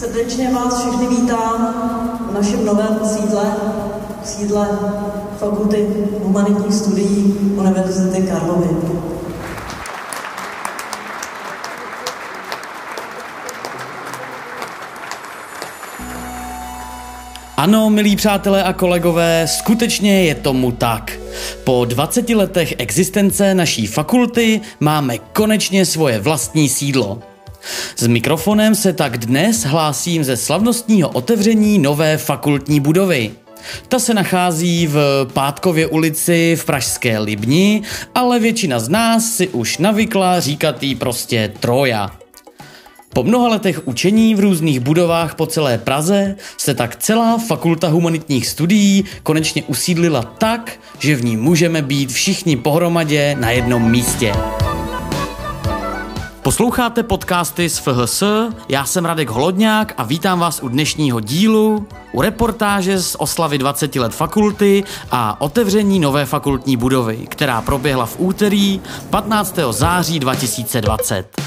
Srdečně vás všechny vítám v našem novém sídle, sídle Fakulty humanitních studií Univerzity Karlovy. Ano, milí přátelé a kolegové, skutečně je tomu tak. Po 20 letech existence naší fakulty máme konečně svoje vlastní sídlo. S mikrofonem se tak dnes hlásím ze slavnostního otevření nové fakultní budovy. Ta se nachází v Pátkově ulici v Pražské Libni, ale většina z nás si už navykla říkat jí prostě Troja. Po mnoha letech učení v různých budovách po celé Praze se tak celá Fakulta humanitních studií konečně usídlila tak, že v ní můžeme být všichni pohromadě na jednom místě. Posloucháte podcasty z FHS, já jsem Radek Holodňák a vítám vás u dnešního dílu, u reportáže z oslavy 20 let fakulty a otevření nové fakultní budovy, která proběhla v úterý 15. září 2020.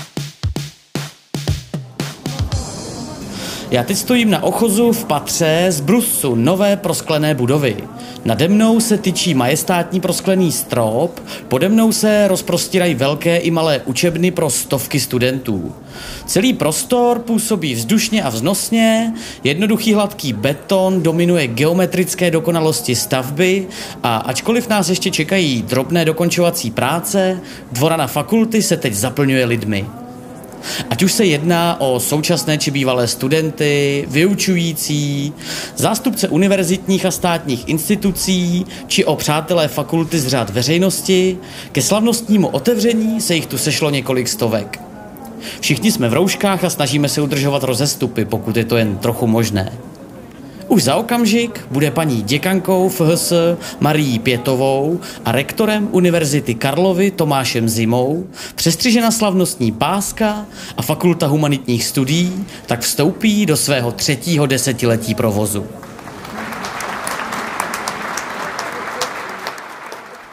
Já teď stojím na ochozu v patře z brusu nové prosklené budovy. Nade mnou se tyčí majestátní prosklený strop, pode mnou se rozprostírají velké i malé učebny pro stovky studentů. Celý prostor působí vzdušně a vznosně, jednoduchý hladký beton dominuje geometrické dokonalosti stavby a ačkoliv nás ještě čekají drobné dokončovací práce, dvora na fakulty se teď zaplňuje lidmi. Ať už se jedná o současné či bývalé studenty, vyučující, zástupce univerzitních a státních institucí, či o přátelé fakulty z řád veřejnosti, ke slavnostnímu otevření se jich tu sešlo několik stovek. Všichni jsme v rouškách a snažíme se udržovat rozestupy, pokud je to jen trochu možné. Už za okamžik bude paní děkankou FHS Marií Pětovou a rektorem Univerzity Karlovy Tomášem Zimou přestřižena slavnostní páska a Fakulta humanitních studií tak vstoupí do svého třetího desetiletí provozu.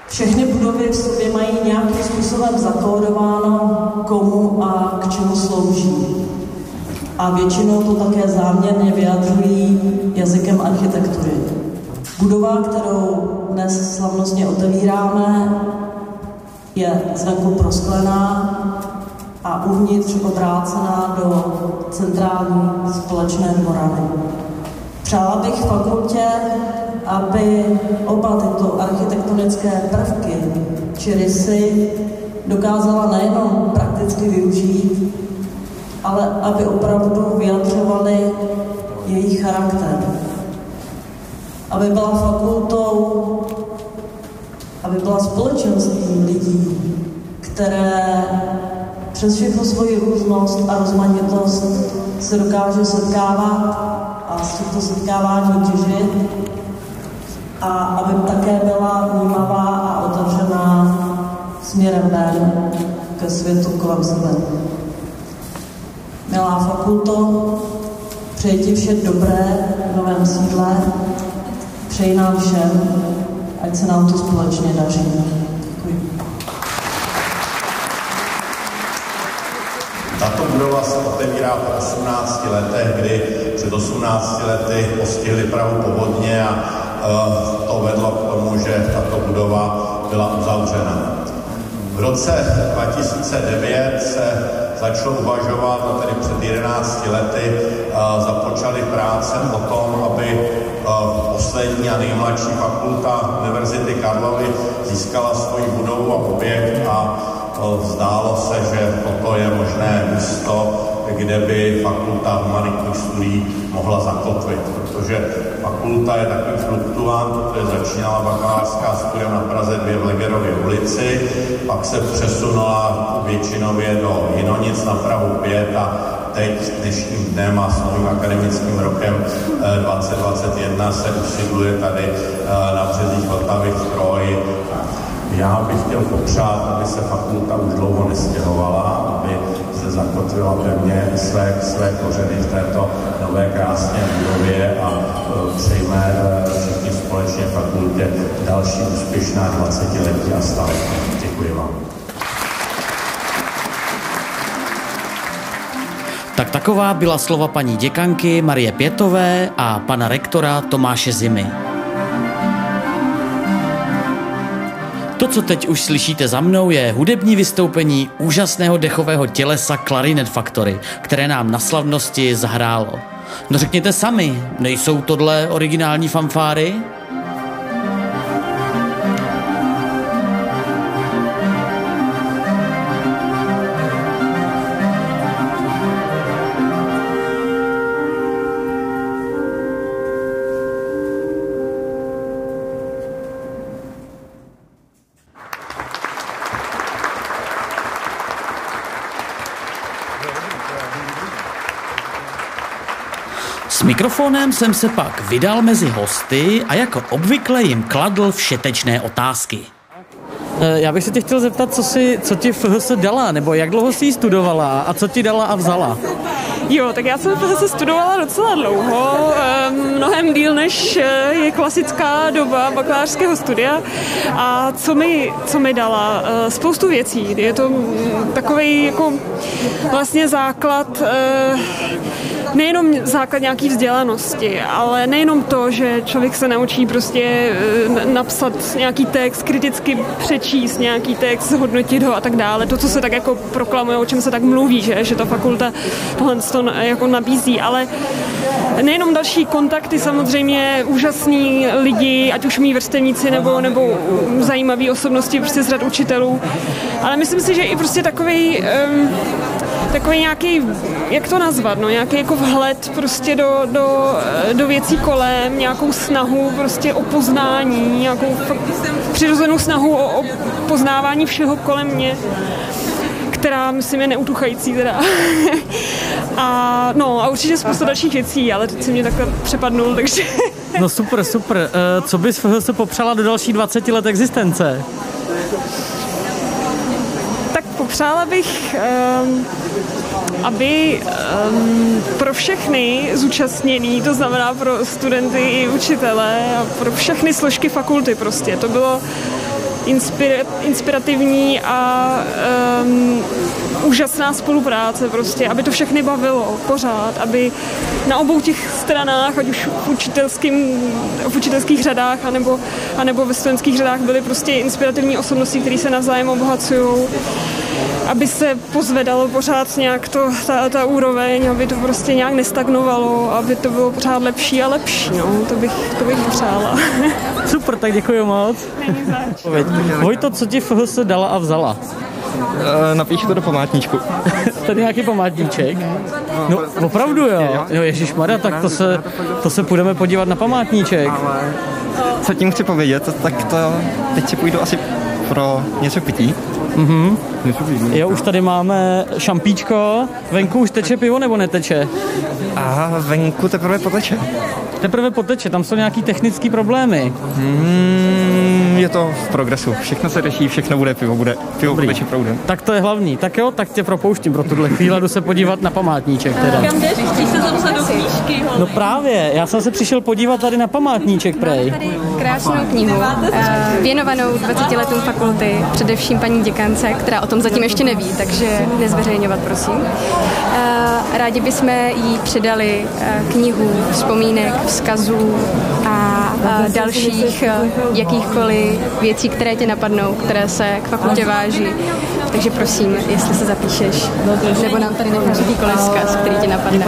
Všechny budovy v sobě mají nějakým způsobem zakódováno, komu a a většinou to také záměrně vyjadřují jazykem architektury. Budova, kterou dnes slavnostně otevíráme, je zvenku prosklená a uvnitř obrácená do centrální společné dvorany. Přála bych fakultě, aby oba tyto architektonické prvky či rysy dokázala nejenom prakticky využít, ale aby opravdu vyjadřovali jejich charakter. Aby byla fakultou, aby byla společenstvím lidí, které přes všechno svoji různost a rozmanitost se dokáže setkávat a z těchto setkávání těžit a aby také byla vnímavá a otevřená směrem ven ke světu kolem sebe. Milá fakulto, přeji ti vše dobré v novém sídle, přeji nám všem, ať se nám to společně daří. Děkuji. Tato budova se otevírá po 18 letech, kdy před 18 lety postihly Prahu povodně a uh, to vedlo k tomu, že tato budova byla uzavřena. V roce 2009 se začal uvažovat, tedy před 11 lety započaly práce o tom, aby poslední a nejmladší fakulta Univerzity Karlovy získala svoji budovu a objekt a zdálo se, že toto je možné místo, kde by fakulta humanitních studií mohla zakotvit, protože fakulta je takový fluktuant, protože začínala bakalářská studia na Praze 2 v Legerově ulici, pak se přesunula většinově do Jinonic na Prahu 5 a teď dnešním dnem a s novým akademickým rokem 2021 eh, se usidluje tady eh, na březích Vltavy v Troji. Já bych chtěl popřát, aby se fakulta už dlouho nestěhovala, aby zakotvila pevně své, své kořeny v této nové krásné budově a e, přejme e, všichni společně fakultě další úspěšná 20 letí a staletí. Děkuji vám. Tak taková byla slova paní děkanky Marie Pětové a pana rektora Tomáše Zimy. To, co teď už slyšíte za mnou, je hudební vystoupení úžasného dechového tělesa Clarinet Factory, které nám na slavnosti zahrálo. No řekněte sami, nejsou tohle originální fanfáry? Mikrofonem jsem se pak vydal mezi hosty a jako obvykle jim kladl všetečné otázky. Eh, Já bych se tě chtěl zeptat, co, si, co ti FHS dala, nebo jak dlouho jsi ji studovala a co ti dala a vzala? Jo, tak já jsem se studovala docela dlouho, eh, mnohem díl než eh, je klasická doba bakalářského studia. A co mi, co mi dala? Spoustu věcí. Je to takový jako vlastně základ nejenom základ nějaký vzdělanosti, ale nejenom to, že člověk se naučí prostě napsat nějaký text, kriticky přečíst nějaký text, zhodnotit ho a tak dále. To, co se tak jako proklamuje, o čem se tak mluví, že, že ta fakulta tohle to jako nabízí, ale nejenom další kontakty, samozřejmě úžasní lidi, ať už mý vrstevníci nebo, nebo zajímavé osobnosti prostě z řad učitelů, ale myslím si, že i prostě takový um, takový nějaký, jak to nazvat, no, nějaký jako vhled prostě do, do, do věcí kolem, nějakou snahu prostě o poznání, nějakou přirozenou snahu o, o poznávání všeho kolem mě která, myslím, je neutuchající teda. a no, a určitě spousta dalších věcí, ale teď si mě takhle přepadnul, takže... no super, super. Co bys se popřala do další 20 let existence? Tak popřála bych, um, aby um, pro všechny zúčastněný, to znamená pro studenty i učitele a pro všechny složky fakulty prostě, to bylo inspir, inspirativní a um, úžasná spolupráce prostě, aby to všechny bavilo pořád, aby na obou těch stranách, ať už v, učitelským, v učitelských řadách, anebo, anebo ve studentských řadách byly prostě inspirativní osobnosti, které se navzájem obohacují aby se pozvedalo pořád nějak to, ta, ta úroveň, aby to prostě nějak nestagnovalo, aby to bylo pořád lepší a lepší, no, to bych, to bych přála. Super, tak děkuji moc. Vojto, co ti FHS dala a vzala? Uh, napíš to do památníčku. Tady nějaký památníček? No, opravdu jo. Jo, Ježíš Maria, tak to se, to se půjdeme podívat na památníček. Ale co tím chci povědět, tak to teď si půjdu asi pro něco pití. Mhm. Jo, už tady máme šampíčko. Venku už teče pivo nebo neteče? A venku teprve poteče. Teprve poteče, tam jsou nějaký technické problémy. Hmm, je to v progresu. Všechno se řeší, všechno bude pivo, bude pivo Dobrý. poteče proudem. Tak to je hlavní. Tak jo, tak tě propouštím pro tuhle chvíli, jdu se podívat na památníček teda. Kam jdeš? Chceš se zapsat do knížky? No právě, já jsem se přišel podívat tady na památníček, prej. Tady krásnou knihu, uh, věnovanou 20 letům fakulty, především paní děkance, která o tom zatím ještě neví, takže nezveřejňovat, prosím. Uh, rádi bychom jí předali uh, knihu vzpomínek, vzkazů dalších uh, jakýchkoliv věcí, které tě napadnou, které se k fakultě váží. Takže prosím, jestli se zapíšeš, nebo nám tady necháš jakýkoliv vzkaz, který tě napadne.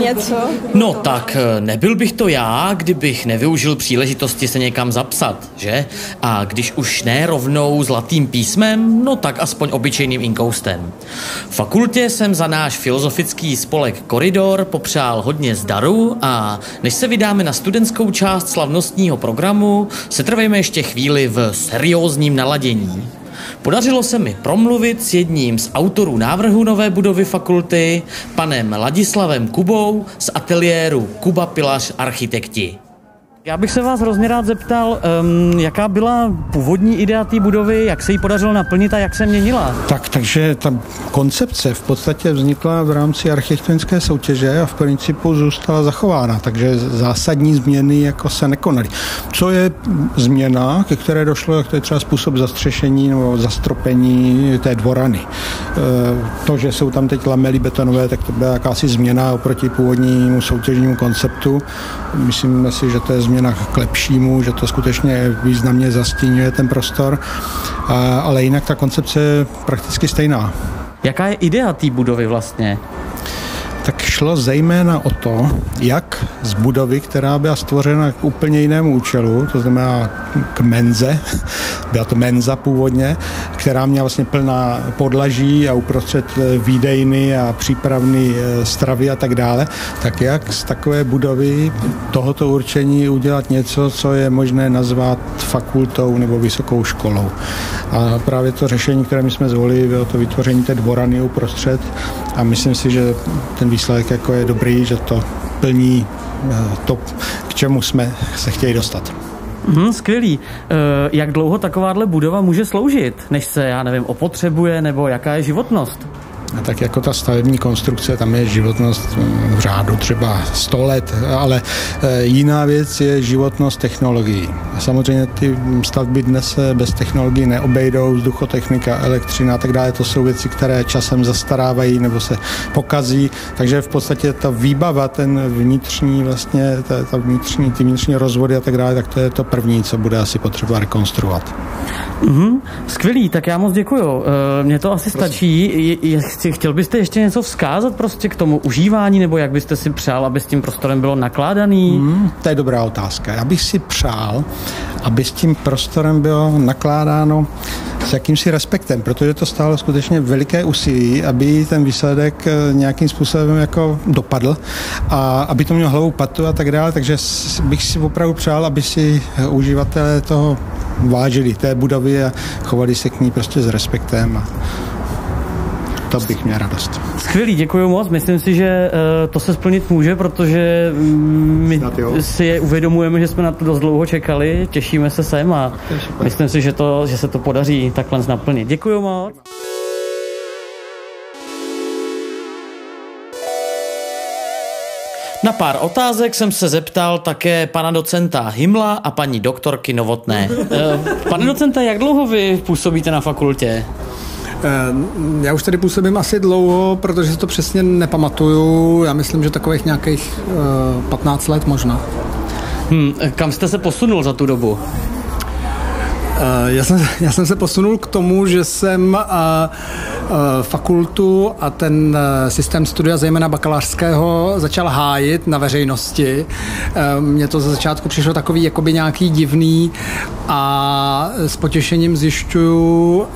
Něco? No tak nebyl bych to já, kdybych nevyužil příležitosti se někam zapsat, že? A když už ne rovnou zlatým písmem, no tak aspoň obyčejným inkoustem. V fakultě jsem za náš filozofický spolek Koridor popřál hodně zdaru a než se vydáme na studentskou část slavnostního programu, se trvejme ještě chvíli v seriózním naladění. Podařilo se mi promluvit s jedním z autorů návrhu nové budovy fakulty, panem Ladislavem Kubou z ateliéru Kuba Pilař Architekti. Já bych se vás hrozně rád zeptal, um, jaká byla původní idea té budovy, jak se jí podařilo naplnit a jak se měnila? Tak, takže ta koncepce v podstatě vznikla v rámci architektonické soutěže a v principu zůstala zachována, takže zásadní změny jako se nekonaly. Co je změna, ke které došlo, jak to je třeba způsob zastřešení nebo zastropení té dvorany. E, to, že jsou tam teď lamely betonové, tak to byla jakási změna oproti původnímu soutěžnímu konceptu. Myslím si, že to je změna k lepšímu, že to skutečně významně zastínuje ten prostor, ale jinak ta koncepce je prakticky stejná. Jaká je idea té budovy vlastně? Tak šlo zejména o to, jak z budovy, která byla stvořena k úplně jinému účelu, to znamená k menze, byla to menza původně, která měla vlastně plná podlaží a uprostřed výdejny a přípravny eh, stravy a tak dále, tak jak z takové budovy tohoto určení udělat něco, co je možné nazvat fakultou nebo vysokou školou. A právě to řešení, které my jsme zvolili, bylo to vytvoření té dvorany uprostřed a myslím si, že ten výsledek jako je dobrý, že to plní eh, to, k čemu jsme se chtěli dostat. Hmm, skvělý. E, jak dlouho takováhle budova může sloužit, než se, já nevím, opotřebuje, nebo jaká je životnost? A tak jako ta stavební konstrukce, tam je životnost v řádu třeba 100 let, ale e, jiná věc je životnost technologií. A samozřejmě ty stavby dnes se bez technologií neobejdou, vzduchotechnika, elektřina a tak dále, to jsou věci, které časem zastarávají nebo se pokazí, takže v podstatě ta výbava, ten vnitřní vlastně, ta, ta vnitřní, ty vnitřní rozvody a tak dále, tak to je to první, co bude asi potřeba rekonstruovat. Mm-hmm. Skvělý, tak já moc děkuju. E, mně to asi Prosím. stačí. Je, je, chtěl byste ještě něco vzkázat prostě k tomu užívání, nebo jak byste si přál, aby s tím prostorem bylo nakládaný? Mm, to je dobrá otázka. Já bych si přál, aby s tím prostorem bylo nakládáno s jakýmsi respektem, protože to stálo skutečně veliké úsilí, aby ten výsledek eh, nějakým způsobem jako dopadl a aby to mělo hlavu patu a tak dále, takže bych si opravdu přál, aby si uživatelé toho vážili té budovy a chovali se k ní prostě s respektem. A to bych měl radost. Skvělý, děkuji moc. Myslím si, že uh, to se splnit může, protože mm, my si je uvědomujeme, že jsme na to dost dlouho čekali, těšíme se sem a myslím si, že, to, že se to podaří takhle naplnit. Děkuji moc. Na pár otázek jsem se zeptal také pana docenta Himla a paní doktorky Novotné. Eh, pane docenta, jak dlouho vy působíte na fakultě? Eh, já už tady působím asi dlouho, protože si to přesně nepamatuju. Já myslím, že takových nějakých 15 let možná. Hmm, kam jste se posunul za tu dobu? Eh, já jsem, já jsem se posunul k tomu, že jsem eh, eh, fakultu a ten systém studia, zejména bakalářského, začal hájit na veřejnosti. Mně to za začátku přišlo takový jakoby nějaký divný a s potěšením zjišťuju,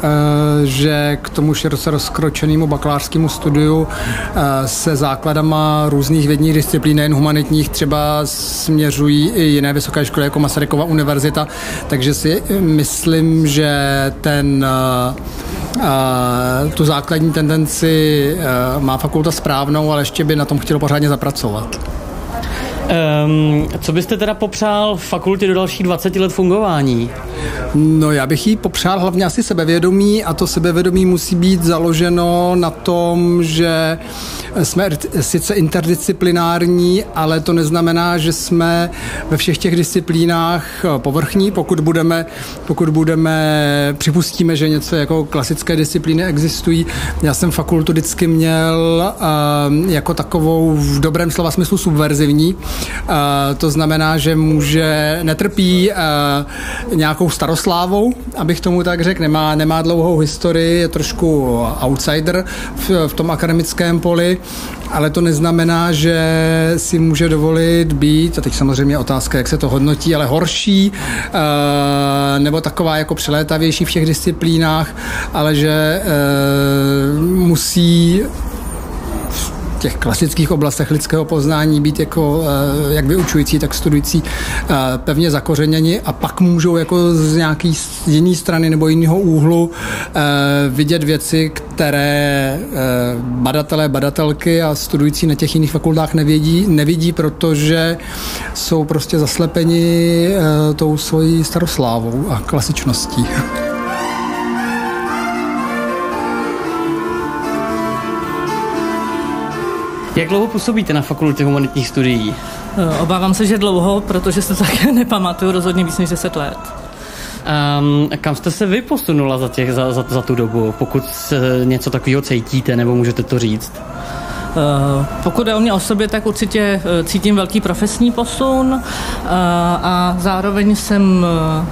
že k tomu široce rozkročenému bakalářskému studiu se základama různých vědních disciplín, nejen humanitních, třeba směřují i jiné vysoké školy, jako Masarykova univerzita, takže si myslím, že ten tu základní tendenci uh, má fakulta správnou, ale ještě by na tom chtěl pořádně zapracovat. Um, co byste teda popřál fakultě do dalších 20 let fungování? No já bych jí popřál hlavně asi sebevědomí a to sebevědomí musí být založeno na tom, že jsme sice interdisciplinární, ale to neznamená, že jsme ve všech těch disciplínách povrchní, pokud budeme, pokud budeme připustíme, že něco jako klasické disciplíny existují. Já jsem fakultu vždycky měl uh, jako takovou v dobrém slova smyslu subverzivní, to znamená, že může, netrpí uh, nějakou staroslávou, abych tomu tak řekl, nemá, nemá dlouhou historii, je trošku outsider v, v tom akademickém poli, ale to neznamená, že si může dovolit být, a teď samozřejmě otázka, jak se to hodnotí, ale horší, uh, nebo taková jako přelétavější v těch disciplínách, ale že musí těch klasických oblastech lidského poznání být jako jak vyučující, tak studující pevně zakořeněni a pak můžou jako z nějaký jiné strany nebo jiného úhlu vidět věci, které badatelé, badatelky a studující na těch jiných fakultách nevědí, nevidí, protože jsou prostě zaslepeni tou svojí staroslávou a klasičností. Jak dlouho působíte na fakultě humanitních studií? Eh, obávám se, že dlouho, protože se také nepamatuju rozhodně víc než 10 let. Um, kam jste se vy posunula za, těch, za, za, za tu dobu, pokud něco takového cítíte, nebo můžete to říct? Eh, pokud je o mě o sobě, tak určitě eh, cítím velký profesní posun eh, a zároveň jsem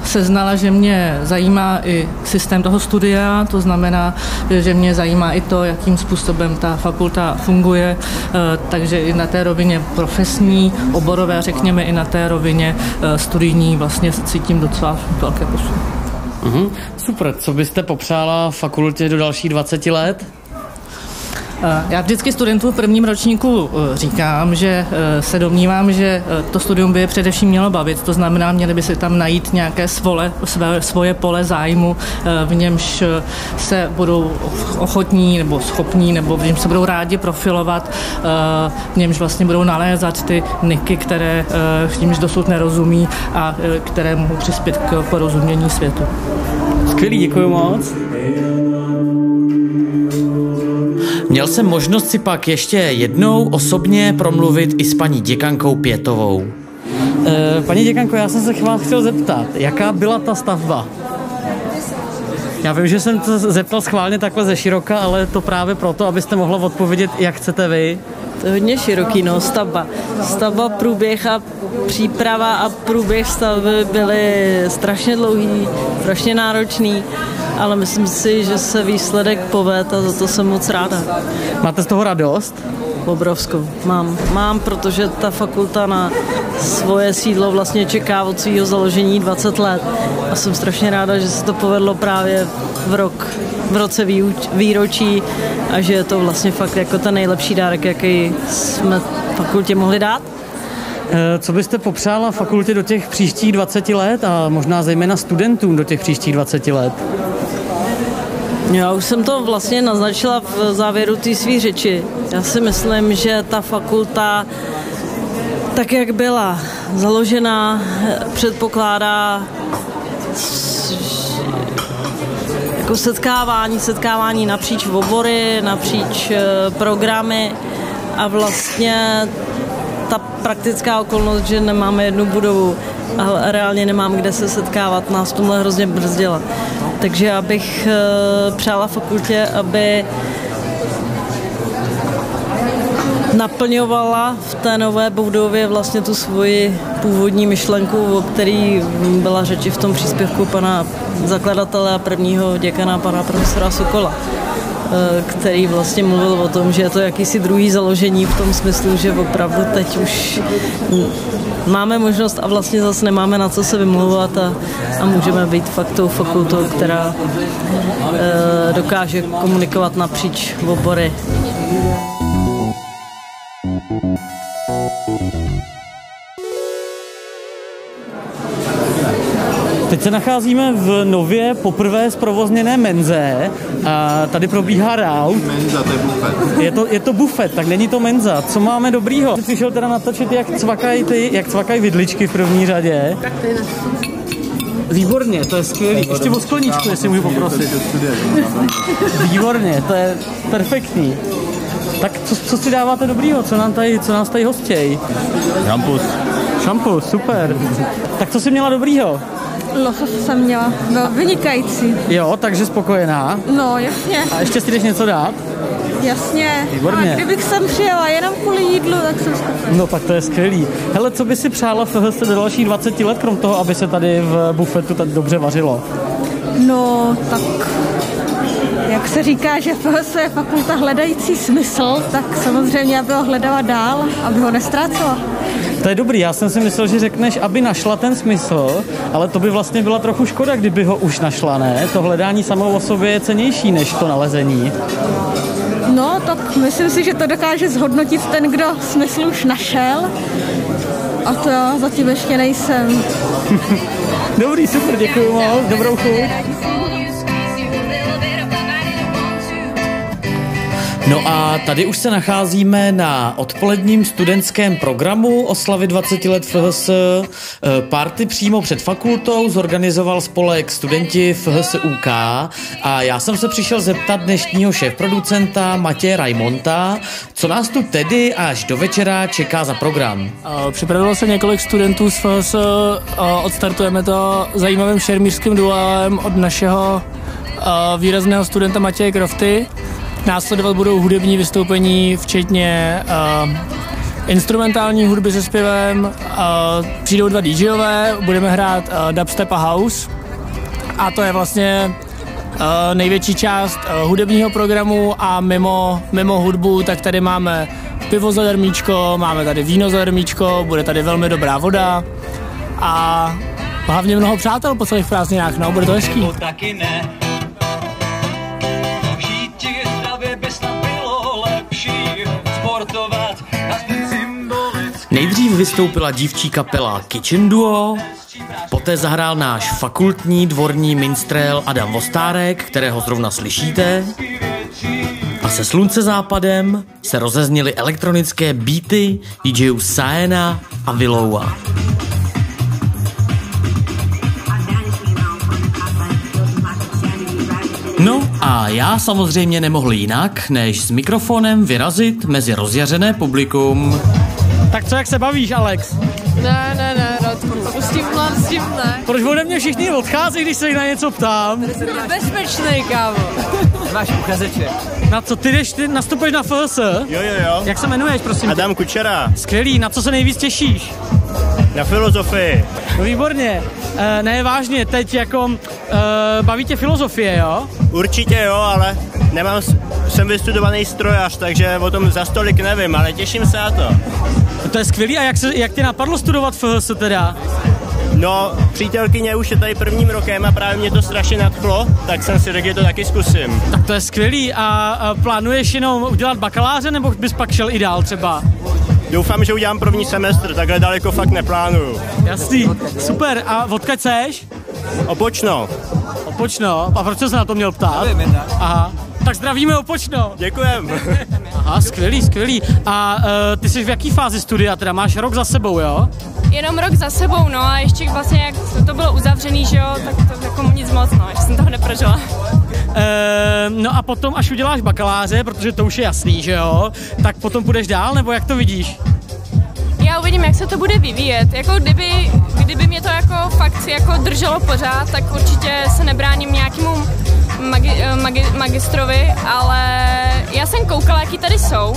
seznala, že mě zajímá i systém toho studia, to znamená, že mě zajímá i to, jakým způsobem ta fakulta funguje, takže i na té rovině profesní, oborové, řekněme, i na té rovině studijní vlastně cítím docela velké posun. Mhm, super. Co byste popřála fakultě do dalších 20 let? Eh, já vždycky studentům v prvním ročníku eh, říkám, že eh, se domnívám, že to studium by je především mělo bavit. To znamená, měli by si tam najít nějaké svole, své, svoje pole zájmu, v němž se budou ochotní nebo schopní, nebo v němž se budou rádi profilovat, v němž vlastně budou nalézat ty niky, které v němž dosud nerozumí a které mohou přispět k porozumění světu. Skvělý, děkuji moc. Měl jsem možnost si pak ještě jednou osobně promluvit i s paní děkankou Pětovou. E, paní děkanko, já jsem se vás chtěl zeptat, jaká byla ta stavba? Já vím, že jsem to zeptal schválně takhle ze široka, ale to právě proto, abyste mohla odpovědět, jak chcete vy. To je hodně široký, no, stavba. Stavba, průběh a příprava a průběh stavby byly strašně dlouhý, strašně náročný ale myslím si, že se výsledek poved a za to jsem moc ráda. Máte z toho radost? Obrovskou. Mám, mám, protože ta fakulta na svoje sídlo vlastně čeká od svého založení 20 let a jsem strašně ráda, že se to povedlo právě v rok, v roce výročí a že je to vlastně fakt jako ten nejlepší dárek, jaký jsme fakultě mohli dát. Eh, co byste popřála fakultě do těch příštích 20 let a možná zejména studentům do těch příštích 20 let? Já už jsem to vlastně naznačila v závěru té své řeči. Já si myslím, že ta fakulta, tak jak byla založená, předpokládá jako setkávání, setkávání napříč obory, napříč eh, programy a vlastně ta praktická okolnost, že nemáme jednu budovu a reálně nemám kde se setkávat, nás tomhle hrozně brzdila. Takže já bych eh, přála fakultě, aby naplňovala v té nové budově vlastně tu svoji původní myšlenku, o který byla řeči v tom příspěvku pana zakladatele a prvního děkana, pana profesora Sokola který vlastně mluvil o tom, že je to jakýsi druhý založení v tom smyslu, že opravdu teď už máme možnost a vlastně zase nemáme na co se vymlouvat a, a můžeme být fakt tou fakultou, která e, dokáže komunikovat napříč obory. Se nacházíme v nově poprvé zprovozněné menze a tady probíhá raut. Menza, to je bufet. Je to, je to bufet, tak není to menza. Co máme dobrýho? Přišel teda natočit, jak cvakají ty, jak cvakají vidličky v první řadě. Tak to je Výborně, to je skvělý. Ještě o skleničku, jestli můžu poprosit. Výborně, to je perfektní. Tak co, co si dáváte dobrýho? Co, nám tady, co nás tady hostějí? Šampus. Šampus, super. Tak co jsi měla dobrýho? Losos jsem měla, byl vynikající. Jo, takže spokojená. No, jasně. A ještě si jdeš něco dát? Jasně. Výborně. A kdybych sem přijela jenom kvůli jídlu, tak jsem spokojená. No tak to je skvělý. Hele, co by si přála v FHS do dalších 20 let, krom toho, aby se tady v bufetu tak dobře vařilo? No, tak jak se říká, že FHS je fakulta hledající smysl, tak samozřejmě, aby ho hledala dál, aby ho nestrácela. To je dobrý, já jsem si myslel, že řekneš, aby našla ten smysl, ale to by vlastně byla trochu škoda, kdyby ho už našla, ne? To hledání samo o sobě je cenější než to nalezení. No, tak myslím si, že to dokáže zhodnotit ten, kdo smysl už našel. A to já zatím ještě nejsem. Dobrý, super, děkuji moc, dobrou chuť. No a tady už se nacházíme na odpoledním studentském programu oslavy 20 let FHS. Eh, Party přímo před fakultou zorganizoval spolek studenti FHS UK a já jsem se přišel zeptat dnešního šéf-producenta Matěje Raimonta, co nás tu tedy až do večera čeká za program. Připravilo se několik studentů z FHS, odstartujeme to zajímavým šermířským duelem od našeho výrazného studenta Matěje Krofty. Následovat budou hudební vystoupení, včetně uh, instrumentální hudby se zpěvem, uh, přijdou dva DJové, budeme hrát uh, dubstep a house a to je vlastně uh, největší část uh, hudebního programu a mimo, mimo hudbu, tak tady máme pivo za darmíčko, máme tady víno za darmíčko, bude tady velmi dobrá voda a hlavně mnoho přátel po celých prázdninách, no, bude to hezký. Taky ne. Nejdřív vystoupila dívčí kapela Kitchen Duo, poté zahrál náš fakultní dvorní minstrel Adam Vostárek, kterého zrovna slyšíte. A se slunce západem se rozezněly elektronické beaty DJů Saena a Willowa. No a já samozřejmě nemohl jinak, než s mikrofonem vyrazit mezi rozjařené publikum. Tak co, jak se bavíš, Alex? Ne, ne, ne, Radku, s tím, s tím ne. Proč ode mě všichni odchází, když se jich na něco ptám? Jsem bezpečný, kámo. Máš uchazeče. Na co ty jdeš, ty nastupuješ na FS? Jo, jo, jo. Jak se jmenuješ, prosím? Adam Kučera. Skvělý, na co se nejvíc těšíš? Na filozofii. No výborně. E, ne, vážně, teď jako e, baví tě filozofie, jo? Určitě jo, ale nemám, jsem vystudovaný strojař, takže o tom za stolik nevím, ale těším se na to. To je skvělý, a jak, se, jak tě napadlo studovat FS teda? No, přítelkyně už je tady prvním rokem a právě mě to strašně nadchlo, tak jsem si řekl, že to taky zkusím. Tak to je skvělý. A, a plánuješ jenom udělat bakaláře, nebo bys pak šel i dál třeba? Doufám, že udělám první semestr, takhle daleko fakt neplánuju. Jasný, super. A odkud seš? Opočno. Opočno? A proč jsi se na to měl ptát? Aha. Tak zdravíme Opočno. Děkujem. Aha, skvělý, skvělý. A uh, ty jsi v jaký fázi studia? Teda máš rok za sebou, jo? Jenom rok za sebou, no a ještě vlastně jak to bylo uzavřený, že jo, tak to jako nic moc, no, ještě jsem toho neprožila. E, no a potom, až uděláš bakaláře, protože to už je jasný, že jo, tak potom půjdeš dál, nebo jak to vidíš? Já uvidím, jak se to bude vyvíjet. Jako kdyby, kdyby mě to jako fakt jako drželo pořád, tak určitě se nebráním nějakému magi, eh, magi, magistrovi, ale já jsem koukala, jaký tady jsou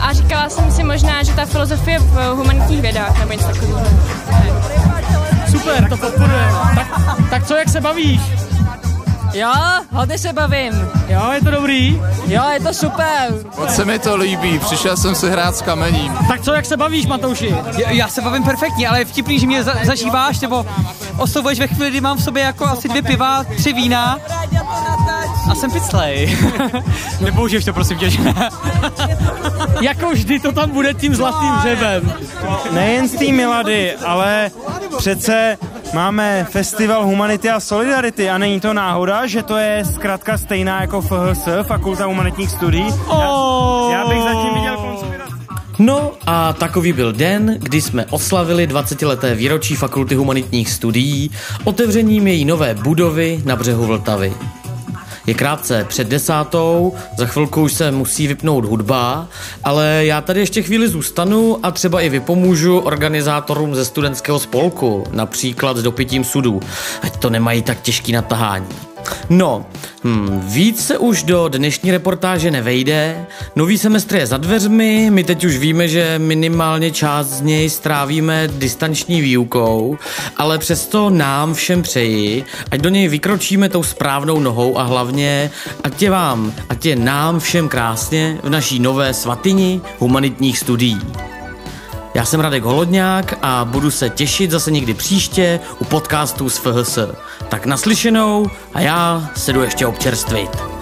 a říkala jsem si možná, že ta filozofie v humanitních vědách nebo něco takového. Super, to podporujeme. Tak, tak co, jak se bavíš? Jo, hodně se bavím. Jo, je to dobrý? Jo, je to super. Moc se mi to líbí, přišel jsem si hrát s kamením. Tak co, jak se bavíš, Matouši? Já, já se bavím perfektně, ale je vtipný, že mě za, zažíváš, nebo oslovuješ ve chvíli, kdy mám v sobě jako asi dvě piva, tři vína a jsem piclej. Nepoužiješ to prosím tě, že jako vždy to tam bude tím zlatým hřebem. Nejen z té Milady, ale přece máme Festival Humanity a Solidarity a není to náhoda, že to je zkrátka stejná jako FHS, Fakulta humanitních studií. Oh. Já, já bych zatím viděl konspiraci. No a takový byl den, kdy jsme oslavili 20-leté výročí Fakulty humanitních studií otevřením její nové budovy na břehu Vltavy. Je krátce před desátou, za chvilku už se musí vypnout hudba, ale já tady ještě chvíli zůstanu a třeba i vypomůžu organizátorům ze studentského spolku, například s dopitím sudů, ať to nemají tak těžký natahání. No, hm, víc se už do dnešní reportáže nevejde. Nový semestr je za dveřmi, my teď už víme, že minimálně část z něj strávíme distanční výukou, ale přesto nám všem přeji, ať do něj vykročíme tou správnou nohou a hlavně, ať je vám, ať je nám všem krásně v naší nové svatyni humanitních studií. Já jsem Radek Holodňák a budu se těšit zase někdy příště u podcastu z FHS. Tak naslyšenou a já se jdu ještě občerstvit.